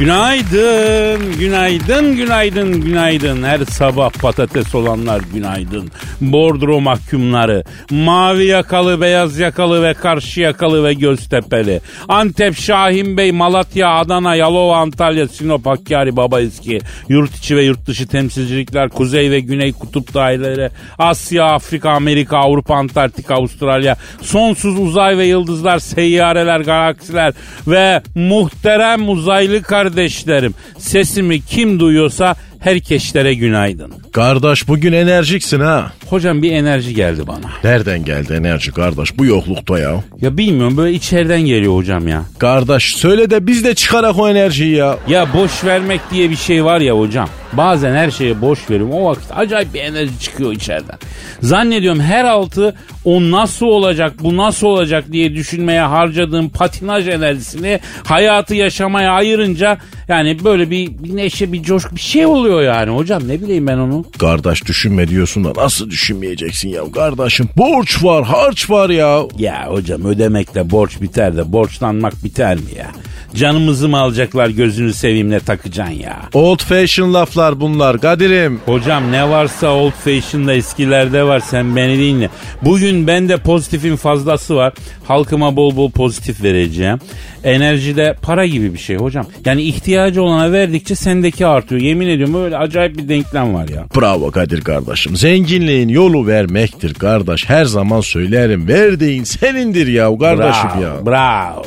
Günaydın, günaydın, günaydın, günaydın. Her sabah patates olanlar günaydın. Bordro mahkumları, mavi yakalı, beyaz yakalı ve karşı yakalı ve göztepeli. Antep, Şahin Bey, Malatya, Adana, Yalova, Antalya, Sinop, Hakkari, Baba Eski, yurt içi ve yurt dışı temsilcilikler, kuzey ve güney kutup daireleri, Asya, Afrika, Amerika, Avrupa, Antarktika, Avustralya, sonsuz uzay ve yıldızlar, seyyareler, galaksiler ve muhterem uzaylı kardeşlerim. Sesimi kim duyuyorsa herkeslere günaydın. Kardeş bugün enerjiksin ha. Hocam bir enerji geldi bana. Nereden geldi enerji kardeş bu yoklukta ya? Ya bilmiyorum böyle içeriden geliyor hocam ya. Kardeş söyle de biz de çıkarak o enerjiyi ya. Ya boş vermek diye bir şey var ya hocam. Bazen her şeye boş veriyorum. O vakit acayip bir enerji çıkıyor içeriden. Zannediyorum her altı o nasıl olacak, bu nasıl olacak diye düşünmeye harcadığım patinaj enerjisini hayatı yaşamaya ayırınca yani böyle bir, bir neşe, bir coşku bir şey oluyor yani hocam. Ne bileyim ben onu. Kardeş düşünme diyorsun da nasıl düşünmeyeceksin ya kardeşim? Borç var, harç var ya. Ya hocam ödemekle borç biter de borçlanmak biter mi ya? Canımızı mı alacaklar gözünü seveyim ne takacaksın ya? Old fashion laflar bunlar Kadir'im. Hocam ne varsa old fashion'da eskilerde var sen beni dinle. Bugün bende pozitifin fazlası var. Halkıma bol bol pozitif vereceğim. Enerjide para gibi bir şey hocam. Yani ihtiyacı olana verdikçe sendeki artıyor. Yemin ediyorum öyle acayip bir denklem var ya. Bravo Kadir kardeşim. Zenginliğin yolu vermektir kardeş. Her zaman söylerim. Verdiğin senindir ya kardeşim bravo, ya. Bravo.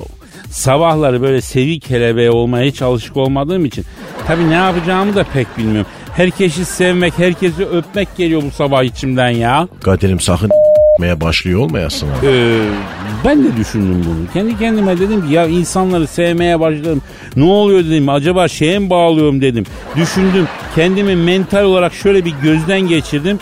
Sabahları böyle sevi kelebeği olmaya hiç alışık olmadığım için tabii ne yapacağımı da pek bilmiyorum. Herkesi sevmek, herkesi öpmek geliyor bu sabah içimden ya. Kadir'im sakın meye başlıyor olmayasın ha. Ee, ben de düşündüm bunu. Kendi kendime dedim ki ya insanları sevmeye başladım. Ne oluyor dedim. Acaba şeye mi bağlıyorum dedim. Düşündüm. Kendimi mental olarak şöyle bir gözden geçirdim.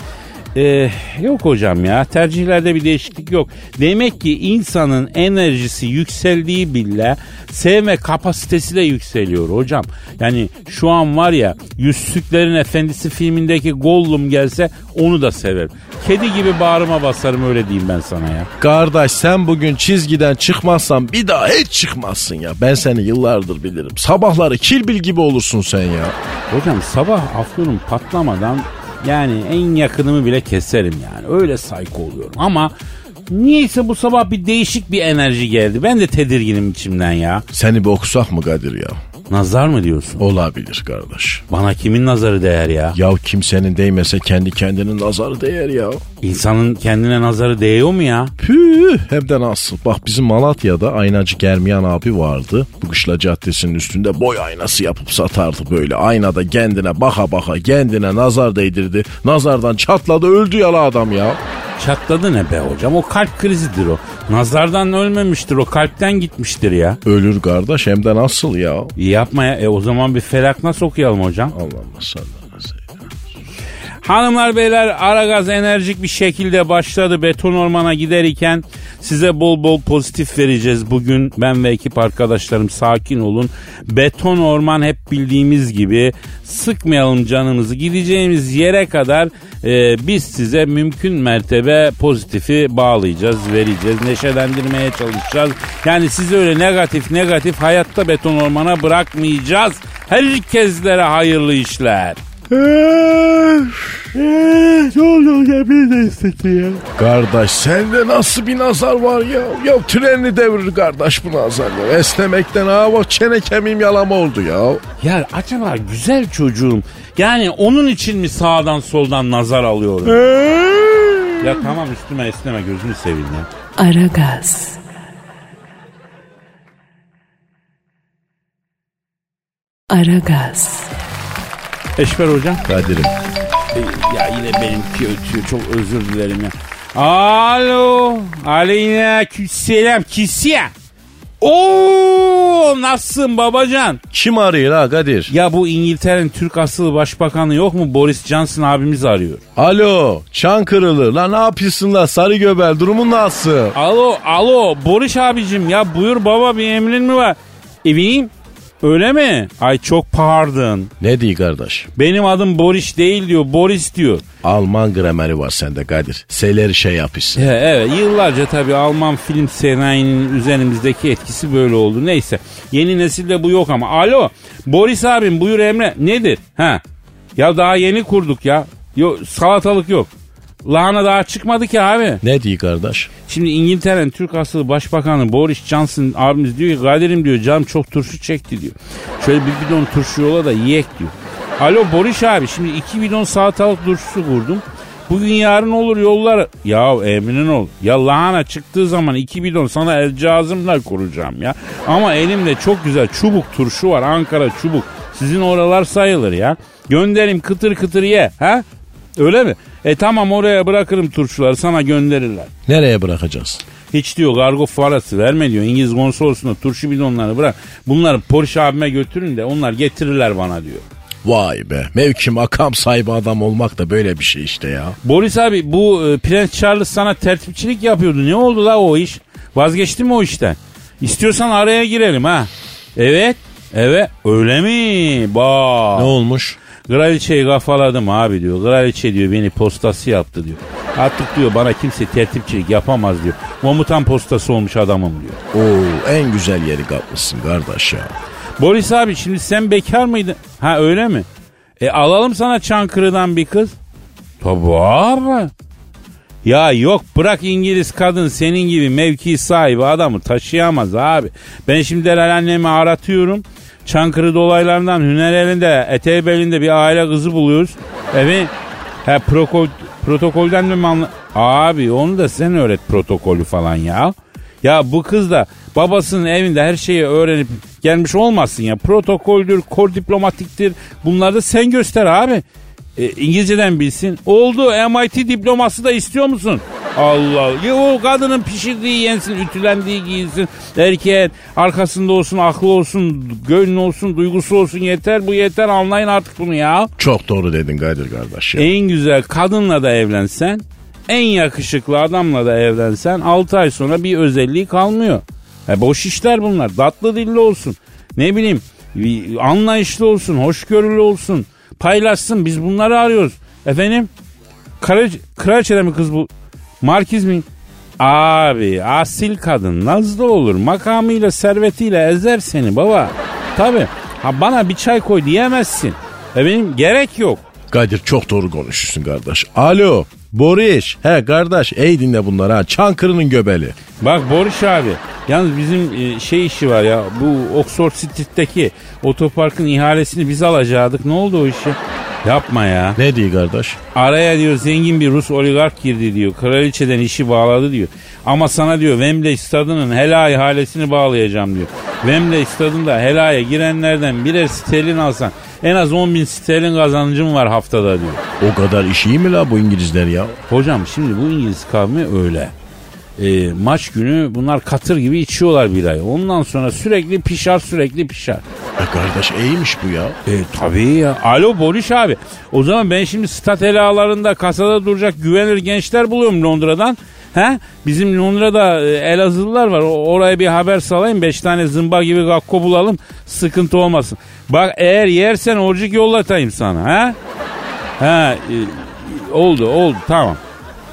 Ee, yok hocam ya tercihlerde bir değişiklik yok. Demek ki insanın enerjisi yükseldiği bile sevme kapasitesi de yükseliyor hocam. Yani şu an var ya Yüzsüklerin Efendisi filmindeki Gollum gelse onu da severim. Kedi gibi bağrıma basarım öyle diyeyim ben sana ya. Kardeş sen bugün çizgiden çıkmazsan bir daha hiç çıkmazsın ya. Ben seni yıllardır bilirim. Sabahları kilbil gibi olursun sen ya. Hocam sabah afyonum patlamadan yani en yakınımı bile keserim yani. Öyle sayko oluyorum ama niyeyse bu sabah bir değişik bir enerji geldi. Ben de tedirginim içimden ya. Seni bir okusak mı Kadir ya? Nazar mı diyorsun? Olabilir kardeş. Bana kimin nazarı değer ya? Ya kimsenin değmese kendi kendinin nazarı değer ya. İnsanın kendine nazarı değiyor mu ya? Püh hem de nasıl. Bak bizim Malatya'da aynacı Germiyan abi vardı. Bu Kışla Caddesi'nin üstünde boy aynası yapıp satardı böyle. Aynada kendine baka baka kendine nazar değdirdi. Nazardan çatladı öldü yalı adam ya. Çatladı ne be hocam? O kalp krizidir o. Nazardan ölmemiştir o kalpten gitmiştir ya. Ölür kardeş hem de nasıl ya. İyi yapma ya. E o zaman bir felak nasıl okuyalım hocam? Allah'ım sallallahu Hanımlar beyler Aragaz enerjik bir şekilde başladı beton ormana giderken size bol bol pozitif vereceğiz. Bugün ben ve ekip arkadaşlarım sakin olun. Beton orman hep bildiğimiz gibi sıkmayalım canımızı. Gideceğimiz yere kadar e, biz size mümkün mertebe pozitifi bağlayacağız, vereceğiz, neşelendirmeye çalışacağız. Yani sizi öyle negatif negatif hayatta beton ormana bırakmayacağız. Herkeslere hayırlı işler. ne oldu beni de hissetti ya. Kardeş sende nasıl bir nazar var ya? Ya treni devirir kardeş bu nazar ya. Esnemekten ha bak çene kemiğim yalama oldu ya. Ya acaba güzel çocuğum yani onun için mi sağdan soldan nazar alıyorum? ya tamam üstüme esneme gözünü seveyim ya. Aragaz. Aragaz. Eşber hocam. Kadir'im. Ya yine benimki ötüyor çok özür dilerim ya. Alo. Aleyna selam kisiye. Oo nasılsın babacan? Kim arıyor ha Kadir? Ya bu İngiltere'nin Türk asıllı başbakanı yok mu? Boris Johnson abimiz arıyor. Alo Çankırılı la ne yapıyorsun la sarı göbel durumun nasıl? Alo alo Boris abicim ya buyur baba bir emrin mi var? Evim öyle mi? Ay çok pardon. Ne diyor kardeş? Benim adım Boris değil diyor Boris diyor. Alman grameri var sende Kadir. Seleri şey yapışsın. He, evet yıllarca tabii Alman film sanayinin üzerimizdeki etkisi böyle oldu. Neyse yeni nesilde bu yok ama. Alo Boris abim buyur Emre nedir? Ha ya daha yeni kurduk ya. Yok salatalık yok. Lahana daha çıkmadı ki abi. Ne diyor kardeş? Şimdi İngiltere'nin Türk asıllı başbakanı Boris Johnson abimiz diyor ki Kadir'im diyor canım çok turşu çekti diyor. Şöyle bir bidon turşu yola da yiyek diyor. Alo Boris abi şimdi iki bidon salatalık turşusu kurdum. Bugün yarın olur yollar. Ya emrin ol. Ya lahana çıktığı zaman iki bidon sana el cazımla kuracağım ya. Ama elimde çok güzel çubuk turşu var. Ankara çubuk. Sizin oralar sayılır ya. Gönderim kıtır kıtır ye. Ha? Öyle mi? E tamam oraya bırakırım turşuları sana gönderirler. Nereye bırakacağız? Hiç diyor kargo parası verme diyor. İngiliz konsolosluğuna turşu bidonlarını bırak. Bunları Porsche abime götürün de onlar getirirler bana diyor. Vay be mevki makam sahibi adam olmak da böyle bir şey işte ya. Boris abi bu e, Prens Charles sana tertipçilik yapıyordu. Ne oldu la o iş? Vazgeçti mi o işten? İstiyorsan araya girelim ha. Evet. Evet. Öyle mi? Bak. Ne olmuş? Kraliçeyi kafaladım abi diyor. Kraliçe diyor beni postası yaptı diyor. Artık diyor bana kimse tertipçilik yapamaz diyor. Komutan postası olmuş adamım diyor. Oo en güzel yeri kapmışsın kardeş ya. Boris abi şimdi sen bekar mıydın? Ha öyle mi? E alalım sana Çankırı'dan bir kız. Tabii abi. Ya yok bırak İngiliz kadın senin gibi mevki sahibi adamı taşıyamaz abi. Ben şimdi Delal annemi aratıyorum. Çankırı dolaylarından Hüner elinde, eteği belinde bir aile kızı buluyoruz. Evet. Ha protokol, protokolden mi anla... Abi onu da sen öğret protokolü falan ya. Ya bu kız da babasının evinde her şeyi öğrenip gelmiş olmasın ya. Protokoldür, kor diplomatiktir. Bunları da sen göster abi. E, İngilizceden bilsin. Oldu MIT diploması da istiyor musun? Allah. Ya o kadının pişirdiği yensin, ütülendiği giyinsin. Erkeğe arkasında olsun, aklı olsun, gönlü olsun, duygusu olsun yeter. Bu yeter anlayın artık bunu ya. Çok doğru dedin Kadir kardeş ya. En güzel kadınla da evlensen, en yakışıklı adamla da evlensen 6 ay sonra bir özelliği kalmıyor. E boş işler bunlar. Tatlı dilli olsun. Ne bileyim anlayışlı olsun, hoşgörülü olsun. Paylaşsın biz bunları arıyoruz. Efendim? Kraliçe, kraliçede mi kız bu? Markiz mi? Abi asil kadın nazlı olur. Makamıyla servetiyle ezer seni baba. Tabi. Ha bana bir çay koy diyemezsin. Efendim gerek yok. Kadir çok doğru konuşuyorsun kardeş. Alo Boris. He kardeş ey dinle bunları ha. Çankırı'nın göbeli. Bak Boris abi yalnız bizim e, şey işi var ya bu Oxford Street'teki otoparkın ihalesini biz alacaktık. Ne oldu o işi? Yapma ya. Ne diyor kardeş? Araya diyor zengin bir Rus oligark girdi diyor. Kraliçeden işi bağladı diyor. Ama sana diyor Wembley stadının hela ihalesini bağlayacağım diyor. Wembley stadında helaya girenlerden birer sterlin alsan en az 10 bin sterlin kazancım var haftada diyor. O kadar iş iyi mi la bu İngilizler ya? Hocam şimdi bu İngiliz kavmi öyle. E, maç günü bunlar katır gibi içiyorlar bir ay. Ondan sonra sürekli pişar sürekli pişar. E kardeş iyiymiş bu ya. E tabii ya. Alo Boris abi. O zaman ben şimdi stat helalarında kasada duracak güvenilir gençler buluyorum Londra'dan. He? Bizim Londra'da e, Elazığlılar var. Oraya bir haber salayım. Beş tane zımba gibi gakko bulalım. Sıkıntı olmasın. Bak eğer yersen orcuk yollatayım sana. He? He. e, oldu oldu tamam.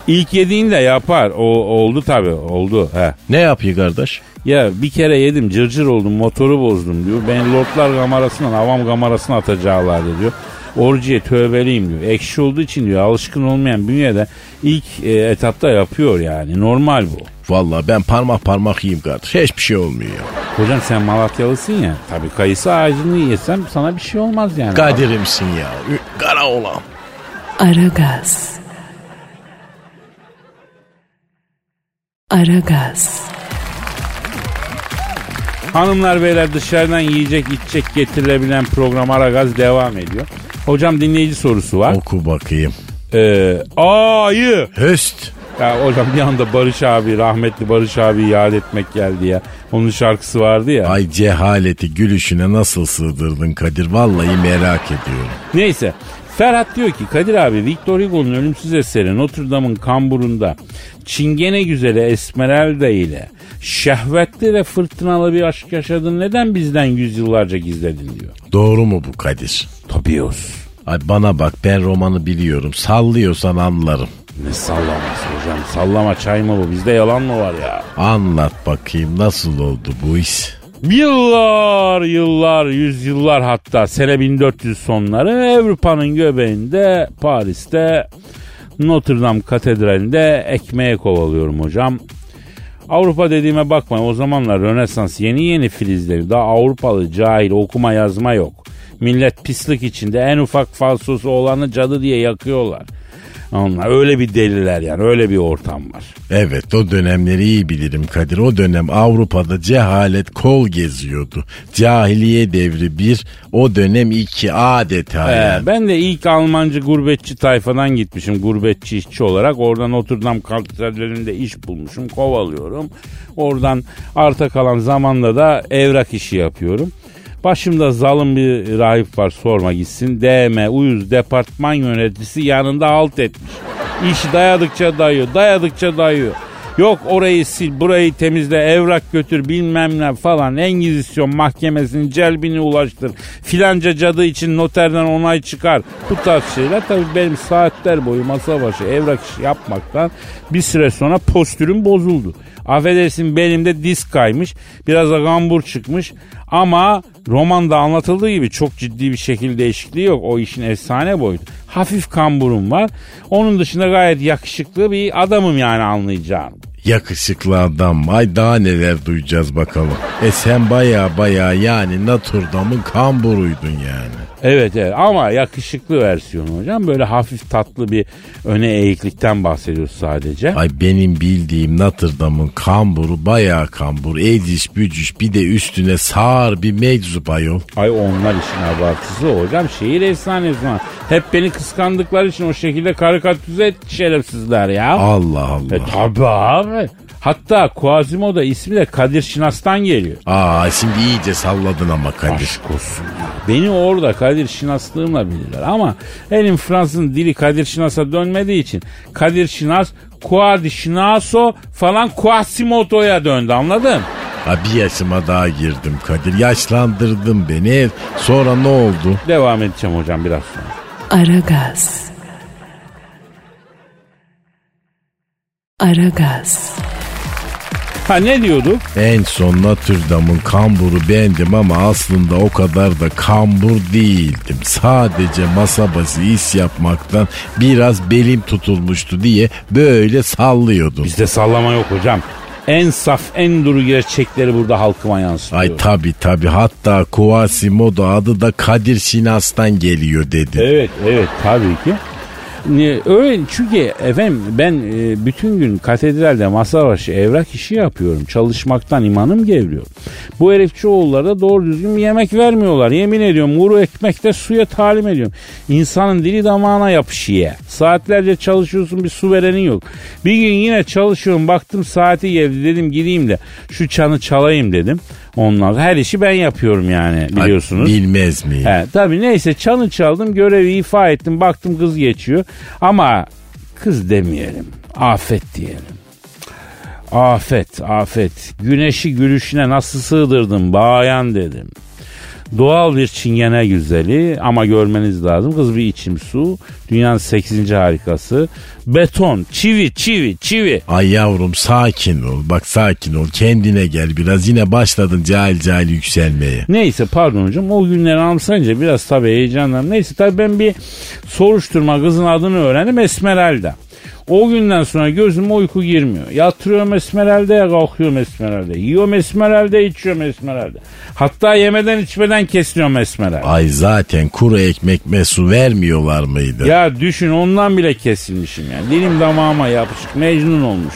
İlk yediğinde yapar. O oldu tabii oldu. He. Ne yapıyor kardeş? Ya bir kere yedim cırcır oldum motoru bozdum diyor. Beni lordlar kamerasından avam kamerasına atacaklardı diyor. Orcuya tövbeliyim diyor. Ekşi olduğu için diyor alışkın olmayan bünyede ilk e, etapta yapıyor yani. Normal bu. Vallahi ben parmak parmak yiyeyim kardeş. Hiçbir şey olmuyor ya. Hocam sen Malatyalısın ya. Tabii kayısı ağacını yesem sana bir şey olmaz yani. Kadir'imsin ya. Kara olan. Aragaz. Aragaz. Hanımlar beyler dışarıdan yiyecek içecek getirilebilen program Aragaz devam ediyor. Hocam dinleyici sorusu var. Oku bakayım. Ee, ayı. Höst. Ya hocam bir anda Barış abi rahmetli Barış abi yad etmek geldi ya. Onun şarkısı vardı ya. Ay cehaleti gülüşüne nasıl sığdırdın Kadir? Vallahi merak ediyorum. Neyse Ferhat diyor ki Kadir abi Victor Hugo'nun ölümsüz eseri Notre Dame'ın kamburunda Çingene güzeli Esmeralda ile şehvetli ve fırtınalı bir aşk yaşadın neden bizden yüzyıllarca gizledin diyor. Doğru mu bu Kadir? Tabii olsun. Ay bana bak ben romanı biliyorum. Sallıyorsan anlarım. Ne sallaması hocam sallama çay mı bu bizde yalan mı var ya? Anlat bakayım nasıl oldu bu iş? Yıllar yıllar yüzyıllar hatta sene 1400 sonları Avrupa'nın göbeğinde Paris'te Notre Dame Katedrali'nde ekmeğe kovalıyorum hocam. Avrupa dediğime bakmayın o zamanlar Rönesans yeni yeni filizleri daha Avrupalı cahil okuma yazma yok. Millet pislik içinde en ufak falsosu olanı cadı diye yakıyorlar. Onlar öyle bir deliler yani öyle bir ortam var. Evet o dönemleri iyi bilirim Kadir. O dönem Avrupa'da cehalet kol geziyordu. Cahiliye devri bir, o dönem iki adeta Ee, yani. ben de ilk Almancı gurbetçi tayfadan gitmişim gurbetçi işçi olarak. Oradan Notre Dame katedralinde iş bulmuşum kovalıyorum. Oradan arta kalan zamanda da evrak işi yapıyorum. Başımda zalim bir rahip var sorma gitsin. DM uyuz departman yöneticisi yanında alt etmiş. İş dayadıkça dayıyor dayadıkça dayıyor. Yok orayı sil burayı temizle evrak götür bilmem ne falan Engizisyon mahkemesinin celbini ulaştır. Filanca cadı için noterden onay çıkar. Bu tarz şeyler tabii benim saatler boyu masa başı evrak işi yapmaktan bir süre sonra postürüm bozuldu. Affedersin belimde disk kaymış biraz da gambur çıkmış ama romanda anlatıldığı gibi çok ciddi bir şekil değişikliği yok. O işin efsane boyutu. Hafif kamburum var. Onun dışında gayet yakışıklı bir adamım yani anlayacağım. Yakışıklı adam. Ay daha neler duyacağız bakalım. E sen baya baya yani Notre Dame'ın kamburuydun yani. Evet evet ama yakışıklı versiyonu hocam. Böyle hafif tatlı bir öne eğiklikten bahsediyoruz sadece. Ay benim bildiğim Notre Dame'ın kamburu baya kambur. Eciş bücüş bir de üstüne sağır bir meczup ayol. Ay onlar işin abartısı hocam. Şehir efsanesi var. Hep beni kıskandıkları için o şekilde karikatüze etti şerefsizler ya. Allah Allah. E tabi abi. Hatta Quasimodo ismi de Kadir Şinas'tan geliyor. Aa şimdi iyice salladın ama Kadir. Aşk olsun ya. Beni orada Kadir Şinaslığımla bilirler ama elim Fransızın dili Kadir Şinas'a dönmediği için Kadir Şinas Quadi Şinaso falan Quasimodo'ya döndü anladın? Ha bir yaşıma daha girdim Kadir. Yaşlandırdın beni. Sonra ne oldu? Devam edeceğim hocam biraz sonra. Aragaz. Aragaz. Ha ne diyorduk? En son Notre kamburu bendim ama aslında o kadar da kambur değildim. Sadece masa başı iş yapmaktan biraz belim tutulmuştu diye böyle sallıyordum. Bizde sallama yok hocam. En saf en duru gerçekleri burada halkıma yansıtıyor. Ay tabi tabi hatta Quasimodo adı da Kadir Şinas'tan geliyor dedi. Evet evet tabii ki. Öyle çünkü efendim ben e, bütün gün katedralde masa başı evrak işi yapıyorum. Çalışmaktan imanım gevriyor. Bu herifçioğulları da doğru düzgün bir yemek vermiyorlar. Yemin ediyorum kuru ekmekte suya talim ediyorum. İnsanın dili damağına yapışıyor. Saatlerce çalışıyorsun bir su verenin yok. Bir gün yine çalışıyorum baktım saati geldi dedim gideyim de şu çanı çalayım dedim. Onlar her işi ben yapıyorum yani Ay, biliyorsunuz. bilmez miyim? He, tabii neyse çanı çaldım görevi ifa ettim baktım kız geçiyor ama kız demeyelim afet diyelim. Afet afet güneşi gülüşüne nasıl sığdırdım bayan dedim. Doğal bir çingene güzeli ama görmeniz lazım. Kız bir içim su. Dünyanın 8. harikası. Beton, çivi, çivi, çivi. Ay yavrum sakin ol. Bak sakin ol. Kendine gel biraz. Yine başladın cahil cahil yükselmeye. Neyse pardon hocam o günleri anımsayınca biraz tabii heyecanlandım. Neyse tabii ben bir soruşturma kızın adını öğrendim Esmeralda. O günden sonra gözüme uyku girmiyor. Yatırıyorum Esmeralda'ya kalkıyorum Esmeralda. Yiyorum Esmeralda içiyorum Esmeralda. Hatta yemeden içmeden kesiyorum Esmeralda. Ay zaten kuru ekmek mesu vermiyorlar mıydı? Ya düşün ondan bile kesilmişim yani. Dilim damağıma yapışık Mecnun olmuş.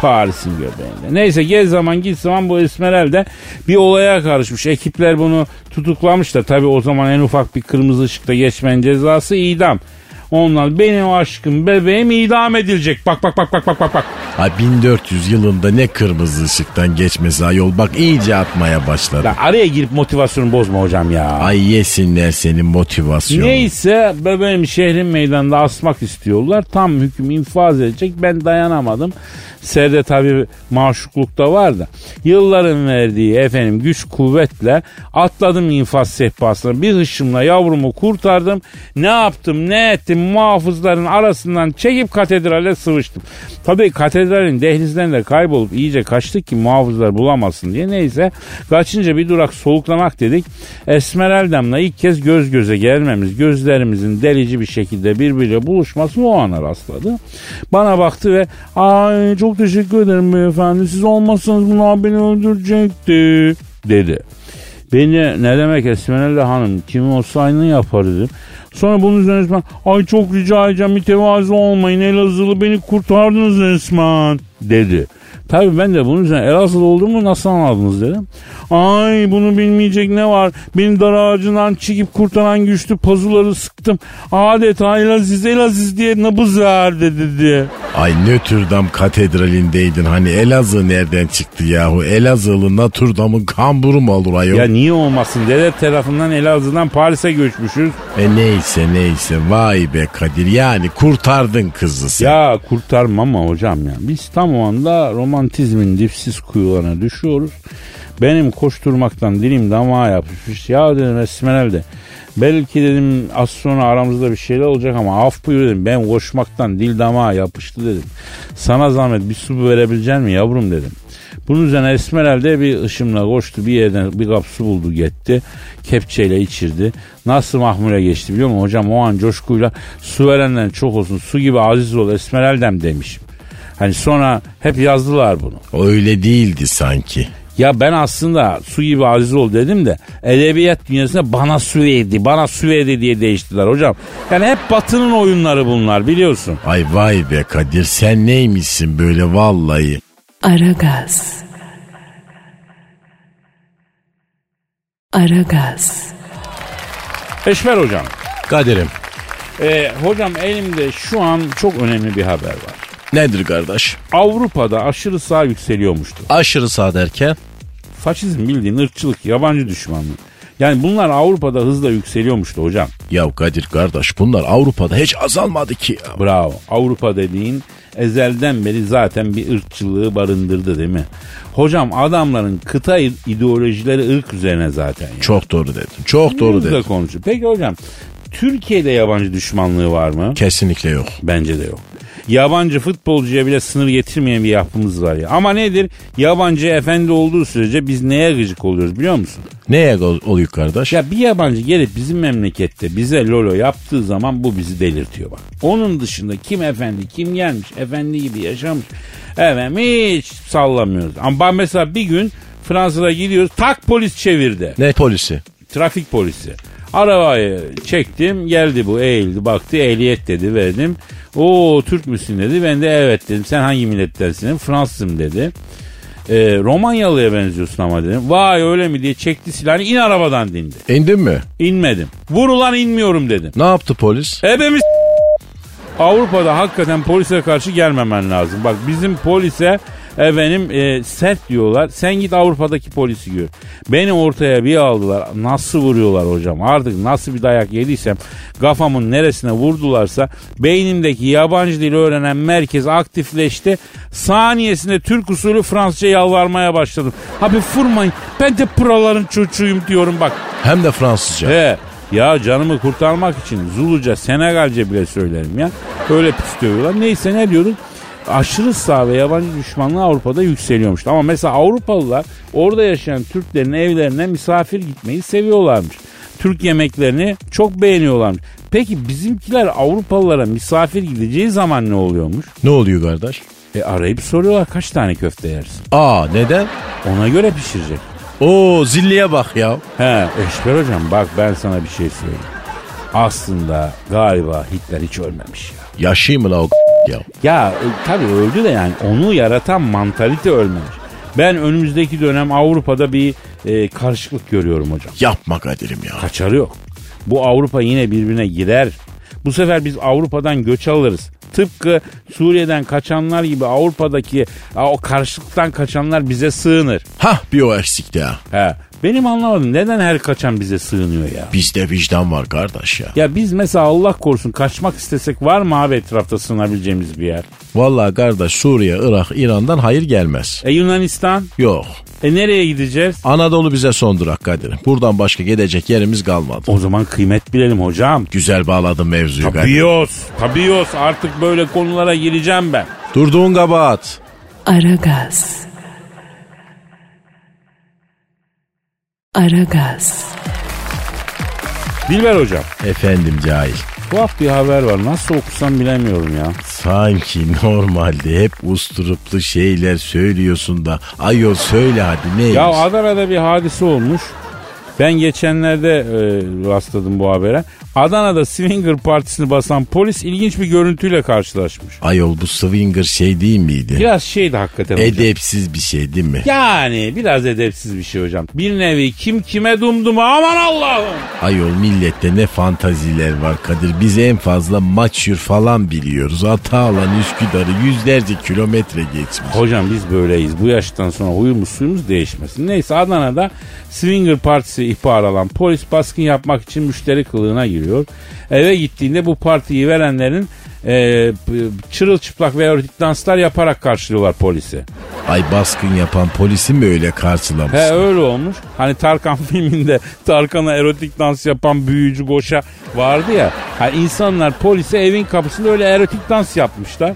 Paris'in göbeğinde. Neyse gez zaman git zaman bu Esmeralda bir olaya karışmış. Ekipler bunu tutuklamış da tabii o zaman en ufak bir kırmızı ışıkta geçmenin cezası idam. Onlar benim aşkım bebeğim idam edilecek. Bak bak bak bak bak bak bak. Ay 1400 yılında ne kırmızı ışıktan geçmesi ayol bak iyice atmaya başladı. Ya araya girip motivasyonu bozma hocam ya. Ay yesinler senin motivasyonu. Neyse bebeğim şehrin meydanında asmak istiyorlar. Tam hüküm infaz edecek. Ben dayanamadım. Serde tabi maşukluk da var da. Yılların verdiği efendim güç kuvvetle atladım infaz sehpasına. Bir hışımla yavrumu kurtardım. Ne yaptım ne ettim muhafızların arasından çekip katedrale sıvıştım. Tabi katedralin dehlizlerinde kaybolup iyice kaçtık ki muhafızlar bulamasın diye. Neyse kaçınca bir durak soluklamak dedik. Esmeralda'mla ilk kez göz göze gelmemiz, gözlerimizin delici bir şekilde birbiriyle buluşmasını o ana rastladı. Bana baktı ve ay çok teşekkür ederim beyefendi siz olmazsanız bunlar beni öldürecekti dedi. Beni ne demek Esmeralda Hanım kim olsa aynı yapar dedim. Sonra bunun üzerine ben ay çok rica edeceğim mütevazı olmayın Elazığlı beni kurtardınız resmen dedi. Tabii ben de bunun üzerine Elazığlı olduğumu nasıl anladınız dedim. Ay bunu bilmeyecek ne var? Beni dar ağacından çekip kurtaran güçlü pazuları sıktım. Adeta Elaziz Elaziz diye nabız verdi dedi. Ay Notre Dame katedralindeydin hani Elazığ nereden çıktı yahu? Elazığlı Notre Dame'ın kamburu mu olur ayol? Ya niye olmasın? Dede tarafından Elazığ'dan Paris'e göçmüşüz. E neyse neyse vay be Kadir yani kurtardın kızı sen. Ya kurtarmam ama hocam ya. Biz tam o anda romantizmin dipsiz kuyularına düşüyoruz. Benim koşturmaktan dilim damağa yapışmış. Ya dedim Esmeralda belki dedim az sonra aramızda bir şeyler olacak ama af buyur dedim. Ben koşmaktan dil damağa yapıştı dedim. Sana zahmet bir su verebilecek mi yavrum dedim. Bunun üzerine Esmeralda bir ışımla koştu bir yerden bir kap su buldu gitti. Kepçeyle içirdi. Nasıl mahmule geçti biliyor musun hocam o an coşkuyla su verenden çok olsun su gibi aziz ol Esmeralda'm demişim. Hani sonra hep yazdılar bunu. Öyle değildi sanki. Ya ben aslında su gibi aziz ol dedim de edebiyat dünyasında bana su verdi, bana su verdi diye değiştiler hocam. Yani hep batının oyunları bunlar biliyorsun. Ay vay be Kadir sen neymişsin böyle vallahi. Aragaz. Aragaz. Eşver hocam. Kadir'im Ee, hocam elimde şu an çok önemli bir haber var. Nedir kardeş? Avrupa'da aşırı sağ yükseliyormuştu. Aşırı sağ derken? Faşizm bildiğin ırkçılık, yabancı düşmanlığı. Yani bunlar Avrupa'da hızla yükseliyormuştu hocam. Ya Kadir kardeş bunlar Avrupa'da hiç azalmadı ki ya. Bravo. Avrupa dediğin ezelden beri zaten bir ırkçılığı barındırdı değil mi? Hocam adamların kıta ideolojileri ırk üzerine zaten. Yani. Çok doğru dedin. Çok doğru Hızla dedin. konuşuyor. Peki hocam Türkiye'de yabancı düşmanlığı var mı? Kesinlikle yok. Bence de yok. Yabancı futbolcuya bile sınır getirmeyen bir yapımız var ya. Ama nedir? Yabancı efendi olduğu sürece biz neye gıcık oluyoruz biliyor musun? Neye ol- oluyor kardeş? Ya bir yabancı gelip bizim memlekette bize lolo yaptığı zaman bu bizi delirtiyor bak. Onun dışında kim efendi kim gelmiş efendi gibi yaşamış. Efendim hiç sallamıyoruz. Ama ben mesela bir gün Fransa'da gidiyoruz tak polis çevirdi. Ne polisi? Trafik polisi. Arabayı çektim geldi bu eğildi baktı ehliyet dedi verdim. O Türk müsün dedi ben de evet dedim sen hangi millettensin Fransızım dedi. E, Romanyalı'ya benziyorsun ama dedim. Vay öyle mi diye çekti silahını in arabadan dindi. İndin mi? İnmedim. Vur ulan inmiyorum dedim. Ne yaptı polis? Ebemiz Avrupa'da hakikaten polise karşı gelmemen lazım. Bak bizim polise Efendim e, sert diyorlar. Sen git Avrupa'daki polisi gör. Beni ortaya bir aldılar. Nasıl vuruyorlar hocam? Artık nasıl bir dayak yediysem kafamın neresine vurdularsa beynimdeki yabancı dil öğrenen merkez aktifleşti. Saniyesinde Türk usulü Fransızca yalvarmaya başladım. Abi vurmayın ben de buraların çocuğuyum diyorum bak. Hem de Fransızca. He. Ya canımı kurtarmak için Zuluca, Senegalce bile söylerim ya. Öyle pis dövüyorlar. Neyse ne diyorduk? Aşırı sağ ve yabancı düşmanlığı Avrupa'da yükseliyormuş. Ama mesela Avrupalılar orada yaşayan Türklerin evlerine misafir gitmeyi seviyorlarmış. Türk yemeklerini çok beğeniyorlarmış. Peki bizimkiler Avrupalılara misafir gideceği zaman ne oluyormuş? Ne oluyor kardeş? E arayıp soruyorlar kaç tane köfte yersin? Aa neden? Ona göre pişirecek. Oo zilliye bak ya. He Eşber hocam bak ben sana bir şey söyleyeyim. Aslında galiba Hitler hiç ölmemiş ya. Yaşayayım mı la o ya? Ya e, tabii öldü de yani onu yaratan mantalite ölmemiş. Ben önümüzdeki dönem Avrupa'da bir e, karışıklık görüyorum hocam. Yapma Kadir'im ya. Kaçarı yok. Bu Avrupa yine birbirine girer. Bu sefer biz Avrupa'dan göç alırız. Tıpkı Suriye'den kaçanlar gibi Avrupa'daki o karışıklıktan kaçanlar bize sığınır. Hah bir o eksikti ha. He. Benim anlamadım neden her kaçan bize sığınıyor ya? Bizde vicdan var kardeş ya. Ya biz mesela Allah korusun kaçmak istesek var mı abi etrafta sığınabileceğimiz bir yer? Vallahi kardeş Suriye, Irak, İran'dan hayır gelmez. E Yunanistan? Yok. E nereye gideceğiz? Anadolu bize son durak Kadir'im. Buradan başka gidecek yerimiz kalmadı. O zaman kıymet bilelim hocam. Güzel bağladın mevzuyu Kadir. Tabios, tabios artık böyle konulara gireceğim ben. Durduğun kabahat. Aragaz. Aragaz. Dilber hocam, Efendim cahil. tuhaf bir haber var. Nasıl okusam bilemiyorum ya. Sanki normalde hep usturuplu şeyler söylüyorsun da ayol söyle hadi neymiş? Ya Adana'da bir hadise olmuş. Ben geçenlerde e, rastladım bu habere. Adana'da Swinger Partisi'ni basan polis ilginç bir görüntüyle karşılaşmış. Ayol bu swinger şey değil miydi? Biraz şeydi hakikaten hocam. Edepsiz bir şey değil mi? Yani biraz edepsiz bir şey hocam. Bir nevi kim kime dumduma aman Allah'ım. Ayol millette ne fantaziler var Kadir. Biz en fazla maçür falan biliyoruz. Atalan Üsküdar'ı yüzlerce kilometre geçmiş. Hocam biz böyleyiz. Bu yaştan sonra huyumuz suyumuz değişmesin. Neyse Adana'da Swinger Partisi ihbar alan polis baskın yapmak için müşteri kılığına giriyor. Eve gittiğinde bu partiyi verenlerin e, çırılçıplak ve erotik danslar yaparak karşılıyorlar polisi. Ay baskın yapan polisi mi öyle karşılamış? He öyle olmuş. Hani Tarkan filminde Tarkan'a erotik dans yapan büyücü Goşa vardı ya. Ha insanlar polise evin kapısında öyle erotik dans yapmışlar.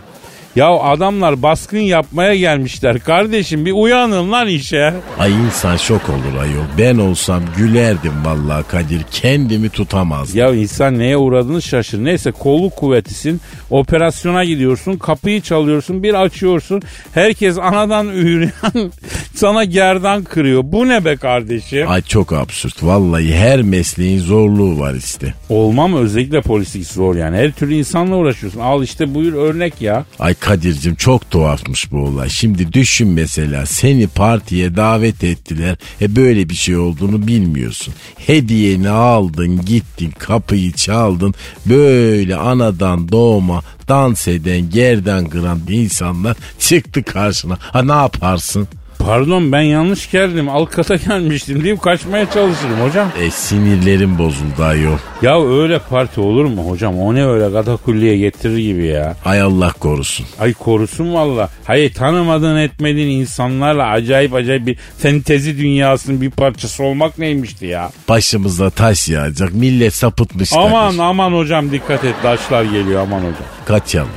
Ya adamlar baskın yapmaya gelmişler. Kardeşim bir uyanın lan işe. Ay insan şok olur ayol. Ben olsam gülerdim vallahi Kadir. Kendimi tutamazdım. Ya insan neye uğradığını şaşır. Neyse kolluk kuvvetisin. Operasyona gidiyorsun. Kapıyı çalıyorsun. Bir açıyorsun. Herkes anadan üğüren sana gerdan kırıyor. Bu ne be kardeşim? Ay çok absürt. Vallahi her mesleğin zorluğu var işte. Olmam özellikle polislik zor yani. Her türlü insanla uğraşıyorsun. Al işte buyur örnek ya. Ay Kadir'cim çok tuhafmış bu olay. Şimdi düşün mesela seni partiye davet ettiler. E böyle bir şey olduğunu bilmiyorsun. Hediyeni aldın gittin kapıyı çaldın. Böyle anadan doğma dans eden gerden kıran insanlar çıktı karşına. Ha ne yaparsın? Pardon ben yanlış geldim. Alkata gelmiştim deyip kaçmaya çalışırım hocam. E sinirlerim bozuldu ayol. Ya öyle parti olur mu hocam? O ne öyle katakulliye getirir gibi ya. Ay Allah korusun. Ay korusun valla. Hayır tanımadığın etmediğin insanlarla acayip acayip bir fentezi dünyasının bir parçası olmak neymişti ya. Başımıza taş yağacak. Millet sapıtmış. Aman kardeş. aman hocam dikkat et taşlar geliyor aman hocam. Kaçalım.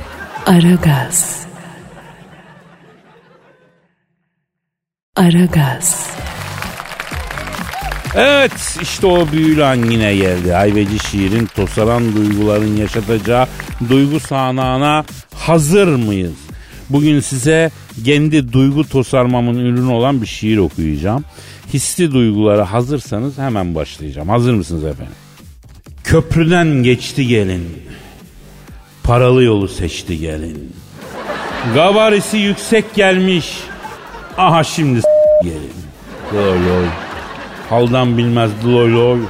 Aragaz. Aragaz. Evet işte o büyülü an yine geldi. Hayveci şiirin tosaran duyguların yaşatacağı duygu sahnağına hazır mıyız? Bugün size kendi duygu tosarmamın ürünü olan bir şiir okuyacağım. Hisli duygulara hazırsanız hemen başlayacağım. Hazır mısınız efendim? Köprüden geçti gelin. Paralı yolu seçti gelin. Gabarisi yüksek gelmiş. Aha şimdi gelin. Loy loy. Haldan bilmez loy loy.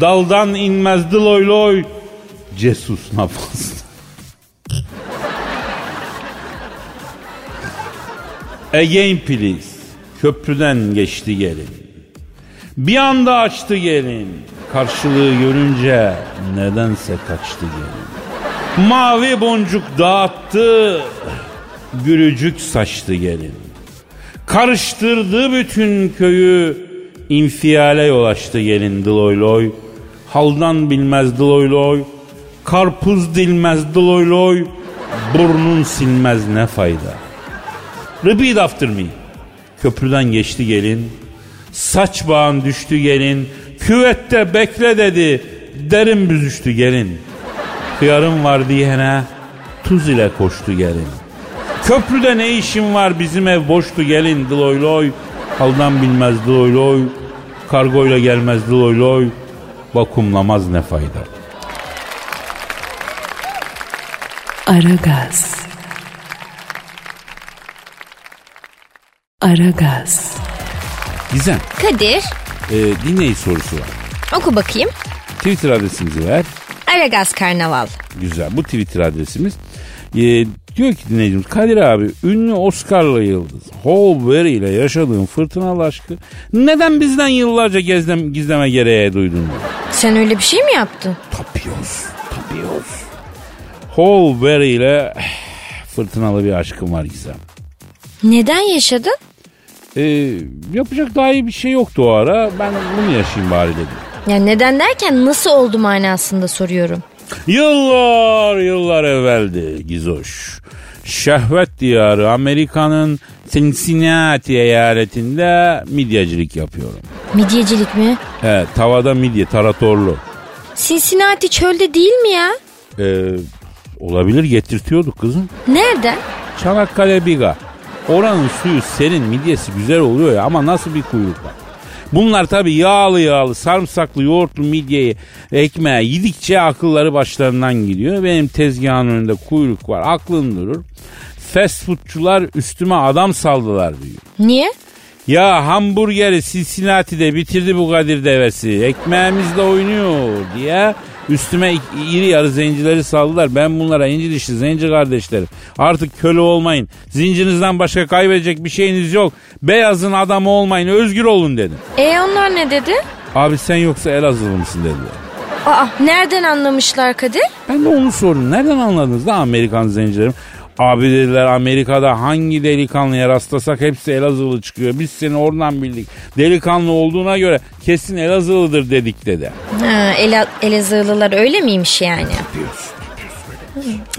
Daldan inmez loy loy. Cesus nafas. Again please. Köprüden geçti gelin. Bir anda açtı gelin. Karşılığı görünce nedense kaçtı gelin. Mavi boncuk dağıttı. Gülücük saçtı gelin. Karıştırdı bütün köyü. infiale yol açtı gelin dıloy loy. Haldan bilmez dıloy loy. Karpuz dilmez dıloy loy. Burnun silmez ne fayda. Repeat after me. Köprüden geçti gelin. Saç bağın düştü gelin. Küvette bekle dedi. Derin büzüştü gelin. Hıyarım var diyene tuz ile koştu gelin. Köprüde ne işin var bizim ev boştu gelin dıloy loy. Haldan bilmez dıloy loy. Kargoyla gelmez dıloy loy. Vakumlamaz ne fayda. Aragaz. Aragaz. Gizem Kadir e, dinleyici sorusu var. oku bakayım. Twitter adresimizi ver. Aragaz Karnaval. Güzel. Bu Twitter adresimiz. Ee, diyor ki dinleyicimiz Kadir abi ünlü Oscar'lı yıldız Hall Berry ile yaşadığın fırtınalı aşkı neden bizden yıllarca gizlem, gizleme gereği duydun. Sen öyle bir şey mi yaptın? Tapıyoruz. Tapıyoruz. Hall Berry ile eh, fırtınalı bir aşkım var Gizem. Neden yaşadın? Ee, yapacak daha iyi bir şey yoktu o ara. Ben bunu yaşayayım bari dedim. Yani neden derken nasıl oldu manasında soruyorum. Yıllar yıllar evveldi Gizoş. Şehvet diyarı Amerika'nın Cincinnati eyaletinde midyacılık yapıyorum. Midyecilik mi? Evet tavada midye taratorlu. Cincinnati çölde değil mi ya? Ee, olabilir getirtiyorduk kızım. Nereden? Çanakkale Biga. Oranın suyu serin midyesi güzel oluyor ya ama nasıl bir kuyruk var. Bunlar tabii yağlı yağlı sarımsaklı yoğurtlu midyeyi ekmeğe yedikçe akılları başlarından gidiyor. Benim tezgahın önünde kuyruk var aklın durur. Fast foodçular üstüme adam saldılar diyor. Niye? Ya hamburgeri Cincinnati'de bitirdi bu Kadir devesi. Ekmeğimizle oynuyor diye üstüme iri yarı zencileri saldılar. Ben bunlara inci dişli zenci kardeşlerim. Artık köle olmayın. Zincinizden başka kaybedecek bir şeyiniz yok. Beyazın adamı olmayın özgür olun dedim. E onlar ne dedi? Abi sen yoksa Elazığlı mısın dediler. Aa nereden anlamışlar Kadir? Ben de onu sordum. Nereden anladınız da Amerikan zencilerim? Abi dediler Amerika'da hangi delikanlıya rastlasak hepsi Elazığlı çıkıyor. Biz seni oradan bildik. Delikanlı olduğuna göre kesin Elazığlıdır dedik dedi. Ha, Ela, Elazığlılar öyle miymiş yani?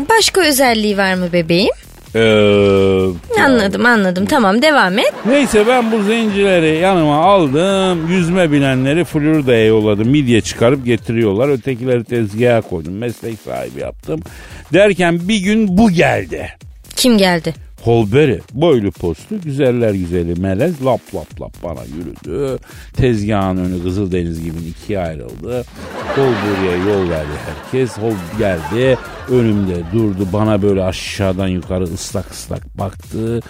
Başka özelliği var mı bebeğim? Ee, Anladım anladım tamam devam et. neyse ben bu zencileri yanıma aldım. Yüzme bilenleri Florida'ya yolladım. Midye çıkarıp getiriyorlar. Ötekileri tezgaha koydum. Meslek sahibi yaptım. Derken bir gün bu geldi. Kim geldi? Holberry boylu postlu güzeller güzeli melez lap lap lap bana yürüdü. Tezgahın önü Kızıldeniz gibi ikiye ayrıldı. Holberry'e yol verdi herkes. Hol geldi önümde durdu bana böyle aşağıdan yukarı ıslak ıslak baktı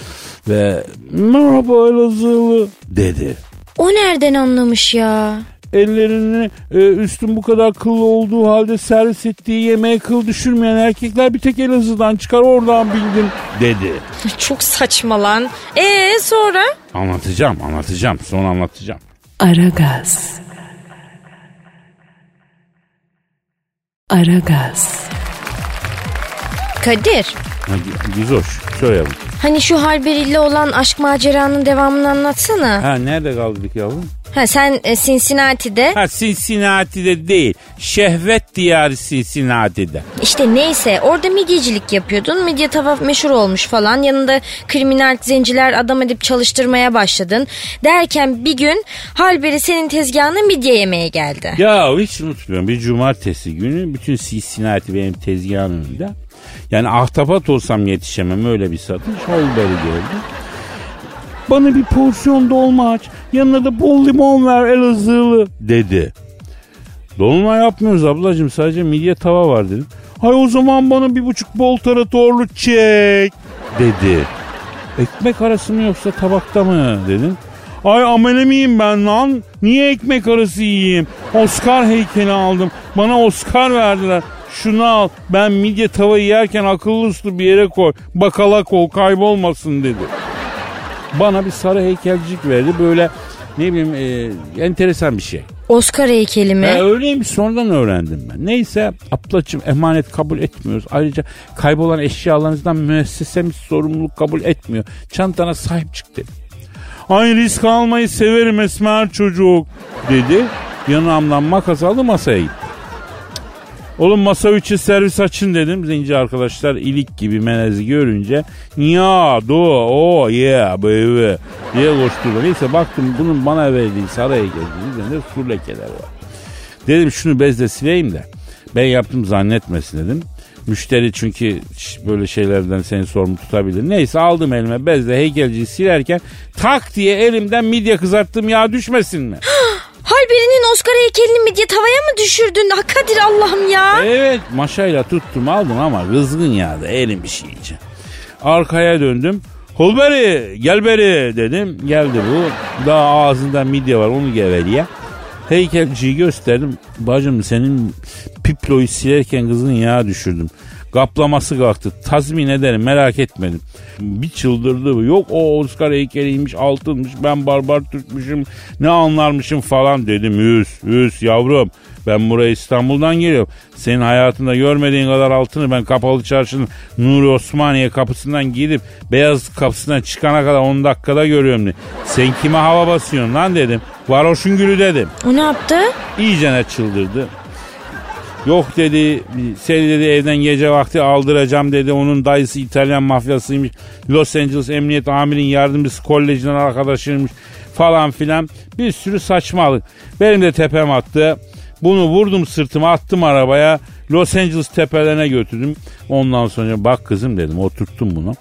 ve merhaba Elazığlı dedi. O nereden anlamış ya? Ellerini e, üstün bu kadar kıllı olduğu halde servis ettiği yemeğe kıl düşürmeyen erkekler bir tek Elazığ'dan çıkar oradan bildim dedi. Çok saçma lan. Ee sonra? Anlatacağım anlatacağım sonra anlatacağım. Aragaz. Aragaz. Kadir. Ha, Güzoş söyle bakayım. Hani şu Halberi'yle olan aşk maceranın devamını anlatsana. Ha nerede kaldık yavrum? Ha sen e, Cincinnati'de Ha Cincinnati'de değil. Şehvet diyarı Cincinnati'de. işte neyse orada midyecilik yapıyordun. Midye tava meşhur olmuş falan. Yanında kriminal zenciler adam edip çalıştırmaya başladın. Derken bir gün Halberi senin tezgahına midye yemeye geldi. Ya hiç unutmuyorum. Bir cumartesi günü bütün Cincinnati benim tezgahın önünde. Yani ahtapot olsam yetişemem öyle bir satış. Holberry geldi. Bana bir porsiyon dolma aç. Yanına da bol limon ver Elazığlı dedi. Dolma yapmıyoruz ablacığım sadece midye tava var dedim. Hay o zaman bana bir buçuk bol taratorlu çek dedi. Ekmek arası mı yoksa tabakta mı dedim. Ay amele miyim ben lan? Niye ekmek arası yiyeyim? Oscar heykeli aldım. Bana Oscar verdiler. Şunu al ben midye tava yerken akıllı uslu bir yere koy. Bakalak ol kaybolmasın dedi. Bana bir sarı heykelcik verdi. Böyle ne bileyim e, enteresan bir şey. Oscar heykeli mi? E, öyleymiş sonradan öğrendim ben. Neyse ablacığım emanet kabul etmiyoruz. Ayrıca kaybolan eşyalarınızdan müessesemiz sorumluluk kabul etmiyor. Çantana sahip çık dedi. Ay risk almayı severim esmer çocuk dedi. Yanağımdan makas aldı masaya gitti. Oğlum masa üçü servis açın dedim. Zenci arkadaşlar ilik gibi menezi görünce ya do o yeah baby diye koşturdu. Neyse baktım bunun bana verdiği sarı heykelin üzerinde sur lekeler var. Dedim şunu bezle sileyim de ben yaptım zannetmesin dedim. Müşteri çünkü böyle şeylerden seni sorumlu tutabilir. Neyse aldım elime bezle heykelciyi silerken tak diye elimden midye kızarttığım yağ düşmesin mi? Halberi'nin Oscar heykelini midye tavaya mı düşürdün? Ha Kadir Allah'ım ya. Evet maşayla tuttum aldım ama kızgın yağdı elim bir şey için. Arkaya döndüm. Hulberi gel beri dedim. Geldi bu. Daha ağzında midye var onu geveliye. Heykelciyi gösterdim. Bacım senin piployu silerken kızın yağı düşürdüm. Kaplaması kalktı. Tazmin ederim merak etmedim. Bir çıldırdı. Yok o Oscar heykeliymiş altınmış ben barbar Türkmüşüm ne anlarmışım falan dedim. Üs üs yavrum ben buraya İstanbul'dan geliyorum. Senin hayatında görmediğin kadar altını ben kapalı çarşının Nuri Osmaniye kapısından gidip beyaz kapısından çıkana kadar 10 dakikada görüyorum. Sen kime hava basıyorsun lan dedim. Varoşun gülü dedim. O ne yaptı? İyicene çıldırdı. Yok dedi seni dedi evden gece vakti aldıracağım dedi. Onun dayısı İtalyan mafyasıymış. Los Angeles Emniyet Amir'in yardımcısı kolejden arkadaşıymış falan filan. Bir sürü saçmalık. Benim de tepem attı. Bunu vurdum sırtıma attım arabaya. Los Angeles tepelerine götürdüm. Ondan sonra bak kızım dedim oturttum bunu.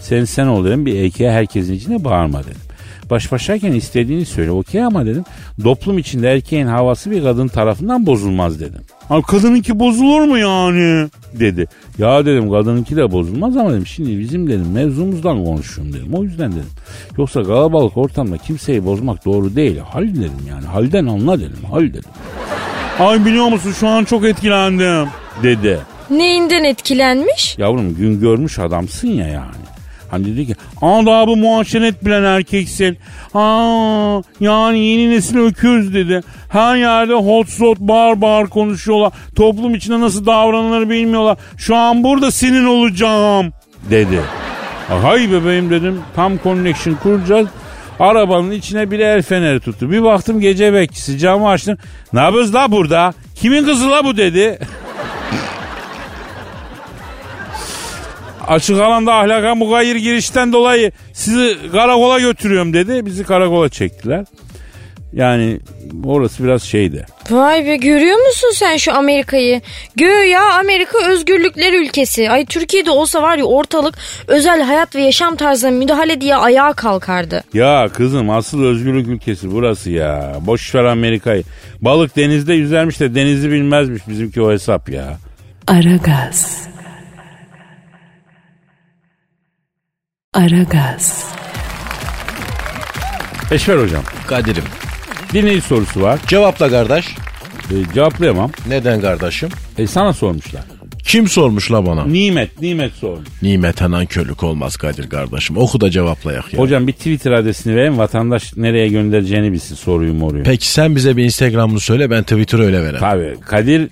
Sen sen ol dedim bir erkeğe herkesin içine bağırma dedim. Baş başayken istediğini söyle okey ama dedim. Toplum içinde erkeğin havası bir kadın tarafından bozulmaz dedim. Ha kadınınki bozulur mu yani? Dedi. Ya dedim kadınınki de bozulmaz ama dedim şimdi bizim dedim mevzumuzdan konuşuyorum dedim. O yüzden dedim. Yoksa kalabalık ortamda kimseyi bozmak doğru değil. Hal dedim yani. Halden anla dedim. Hal dedim. Ay biliyor musun şu an çok etkilendim dedi. Neyinden etkilenmiş? Yavrum gün görmüş adamsın ya yani. Hani dedi ki adabı muaşeret bilen erkeksin. Ha yani yeni nesil öküz dedi. Her yerde hot shot bar bar konuşuyorlar. Toplum içinde nasıl davranılır bilmiyorlar. Şu an burada senin olacağım dedi. Hay bebeğim dedim. Tam connection kuracağız. Arabanın içine bir el feneri tuttu. Bir baktım gece bekçisi camı açtım. Ne yapıyoruz la burada? Kimin kızı la bu dedi. Açık alanda ahlaka mugayir girişten dolayı sizi karakola götürüyorum dedi. Bizi karakola çektiler. Yani orası biraz şeydi. Vay be görüyor musun sen şu Amerika'yı? Göya Amerika özgürlükler ülkesi. Ay Türkiye'de olsa var ya ortalık özel hayat ve yaşam tarzına müdahale diye ayağa kalkardı. Ya kızım asıl özgürlük ülkesi burası ya. Boş ver Amerika'yı. Balık denizde yüzermiş de denizi bilmezmiş bizimki o hesap ya. Aragaz. Aragaz. Eşver hocam. Kadir'im Dinleyici sorusu var. cevapla kardeş. E, cevaplayamam. Neden kardeşim? E, sana sormuşlar. Kim sormuş la bana? Nimet, Nimet sormuş. Nimete nankörlük olmaz Kadir kardeşim. Oku da cevaplayak ya. Hocam bir Twitter adresini verin vatandaş nereye göndereceğini bilsin soruyu moruyu. Peki sen bize bir Instagram'ını söyle ben Twitter'ı öyle vereyim. Tabii Kadir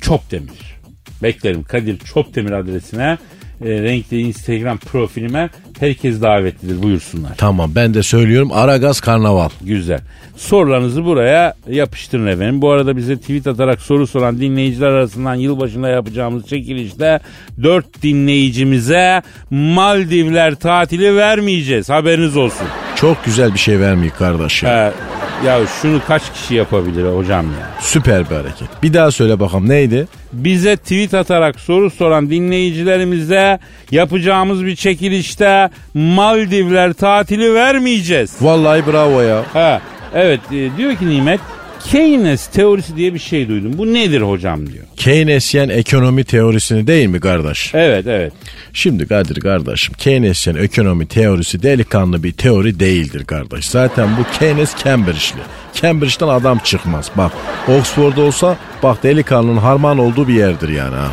Çopdemir. Beklerim Kadir Çopdemir adresine e, renkli Instagram profilime herkes davetlidir buyursunlar. Tamam ben de söylüyorum Aragaz Karnaval. Güzel. Sorularınızı buraya yapıştırın efendim. Bu arada bize tweet atarak soru soran dinleyiciler arasından yılbaşında yapacağımız çekilişte 4 dinleyicimize Maldivler tatili vermeyeceğiz. Haberiniz olsun. Çok güzel bir şey vermiyor kardeş ya. Ee, ya şunu kaç kişi yapabilir hocam ya? Süper bir hareket. Bir daha söyle bakalım neydi? Bize tweet atarak soru soran dinleyicilerimize yapacağımız bir çekilişte Maldivler tatili vermeyeceğiz. Vallahi bravo ya. Ha, evet e, diyor ki Nimet Keynes teorisi diye bir şey duydum. Bu nedir hocam diyor. Keynesyen ekonomi teorisini değil mi kardeş? Evet evet. Şimdi Kadir kardeşim Keynesyen ekonomi teorisi delikanlı bir teori değildir kardeş. Zaten bu Keynes Cambridge'li. Cambridge'den adam çıkmaz. Bak Oxford olsa bak delikanlının harman olduğu bir yerdir yani ha.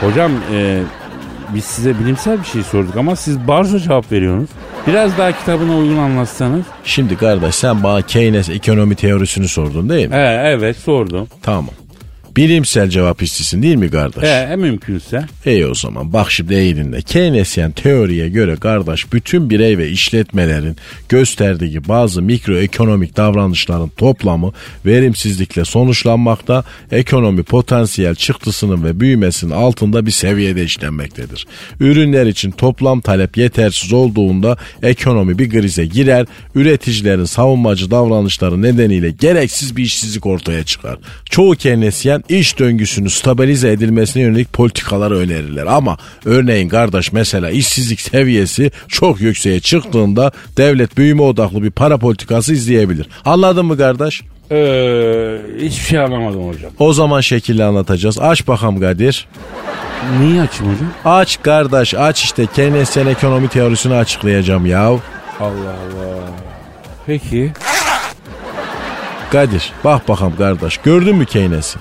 Hocam e, biz size bilimsel bir şey sorduk ama siz barzo cevap veriyorsunuz. Biraz daha kitabına uygun anlatsanız. Şimdi kardeş sen bana Keynes ekonomi teorisini sordun değil mi? He, evet sordum. Tamam. Bilimsel cevap istisin değil mi kardeş? He, mümkünse. İyi o zaman bak şimdi iyi dinle. Keynesyen teoriye göre kardeş bütün birey ve işletmelerin gösterdiği bazı mikroekonomik davranışların toplamı verimsizlikle sonuçlanmakta, ekonomi potansiyel çıktısının ve büyümesinin altında bir seviyede işlenmektedir. Ürünler için toplam talep yetersiz olduğunda ekonomi bir krize girer, üreticilerin savunmacı davranışları nedeniyle gereksiz bir işsizlik ortaya çıkar. Çoğu Keynesyen iş döngüsünü stabilize edilmesine yönelik politikaları önerirler. Ama örneğin kardeş mesela işsizlik seviyesi çok yükseğe çıktığında devlet büyüme odaklı bir para politikası izleyebilir. Anladın mı kardeş? Ee, hiçbir şey anlamadım hocam. O zaman şekilli anlatacağız. Aç bakalım Kadir. Neyi açayım hocam? Aç kardeş aç işte Keynesyen ekonomi teorisini açıklayacağım ya. Allah Allah. Peki. Kadir bak bakalım kardeş gördün mü Keynes'i?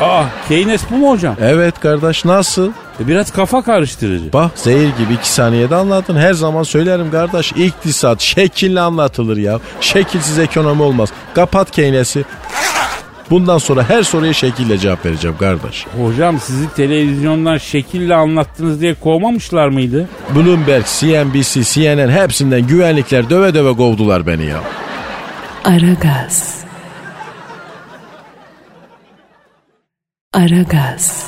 Aa Keynes bu mu hocam? Evet kardeş nasıl? E, Biraz kafa karıştırıcı. Bak zehir gibi iki saniyede anladın. Her zaman söylerim kardeş. İktisat şekilli anlatılır ya. Şekilsiz ekonomi olmaz. Kapat Keynes'i. Bundan sonra her soruya şekille cevap vereceğim kardeş. Hocam sizi televizyondan şekille anlattınız diye kovmamışlar mıydı? Bloomberg, CNBC, CNN hepsinden güvenlikler döve döve kovdular beni ya. Aragaz. Aragaz.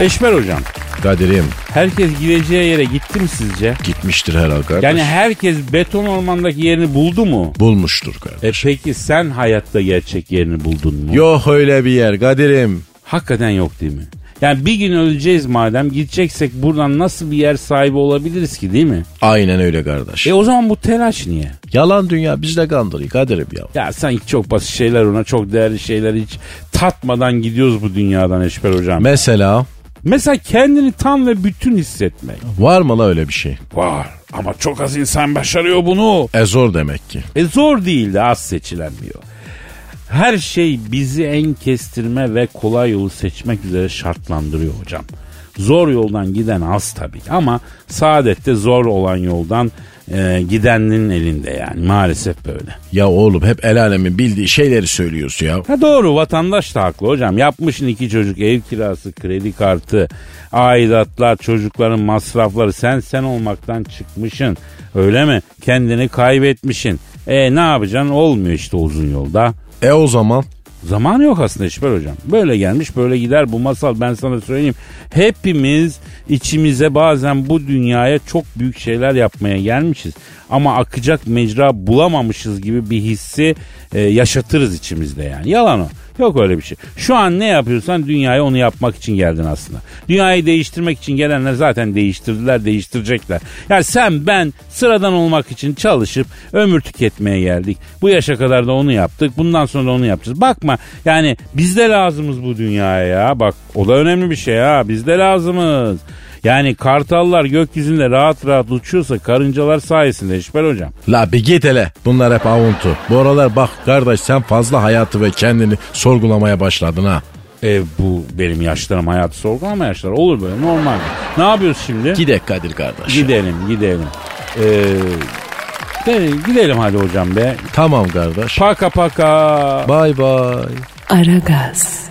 Eşmer hocam. Kadir'im Herkes gideceği yere gitti mi sizce? gitmiştir herhalde kardeş. Yani herkes beton ormandaki yerini buldu mu? Bulmuştur kardeş. E peki sen hayatta gerçek yerini buldun mu? Yok öyle bir yer Kadir'im. Hakikaten yok değil mi? Yani bir gün öleceğiz madem gideceksek buradan nasıl bir yer sahibi olabiliriz ki değil mi? Aynen öyle kardeş. E o zaman bu telaş niye? Yalan dünya bizde kandırıyor Kadir'im ya. Ya sanki çok basit şeyler ona çok değerli şeyler hiç tatmadan gidiyoruz bu dünyadan Eşber hocam. Mesela Mesela kendini tam ve bütün hissetmek. var mı la öyle bir şey? Var ama çok az insan başarıyor bunu. E zor demek ki. E zor değil de az seçilenmiyor. Her şey bizi en kestirme ve kolay yolu seçmek üzere şartlandırıyor hocam. Zor yoldan giden az tabii ama saadette zor olan yoldan e, gidenin elinde yani maalesef böyle. Ya oğlum hep el alemin bildiği şeyleri söylüyorsun ya. Ha doğru vatandaş da haklı hocam. Yapmışsın iki çocuk ev kirası, kredi kartı, aidatlar, çocukların masrafları. Sen sen olmaktan çıkmışsın. Öyle mi? Kendini kaybetmişsin. E ne yapacaksın? Olmuyor işte uzun yolda. E o zaman Zaman yok aslında Eşber hocam. Böyle gelmiş böyle gider bu masal ben sana söyleyeyim. Hepimiz içimize bazen bu dünyaya çok büyük şeyler yapmaya gelmişiz. Ama akacak mecra bulamamışız gibi bir hissi e, yaşatırız içimizde yani. Yalan o. Yok öyle bir şey. Şu an ne yapıyorsan dünyaya onu yapmak için geldin aslında. Dünyayı değiştirmek için gelenler zaten değiştirdiler, değiştirecekler. Yani sen ben sıradan olmak için çalışıp ömür tüketmeye geldik. Bu yaşa kadar da onu yaptık. Bundan sonra da onu yapacağız. Bakma yani biz de lazımız bu dünyaya ya. Bak o da önemli bir şey ha. Biz de lazımız. Yani kartallar gökyüzünde rahat rahat uçuyorsa karıncalar sayesinde Eşber hocam. la bir git hele bunlar hep avuntu. Bu aralar bak kardeş sen fazla hayatı ve kendini sorgulamaya başladın ha. E bu benim yaşlarım hayatı sorgulama yaşları. Olur böyle normal. Ne yapıyoruz şimdi? Gidek Kadir kardeş. Gidelim gidelim. Ee, gidelim, gidelim hadi hocam be. Tamam kardeş. Paka paka. Bay bay. Aragaz.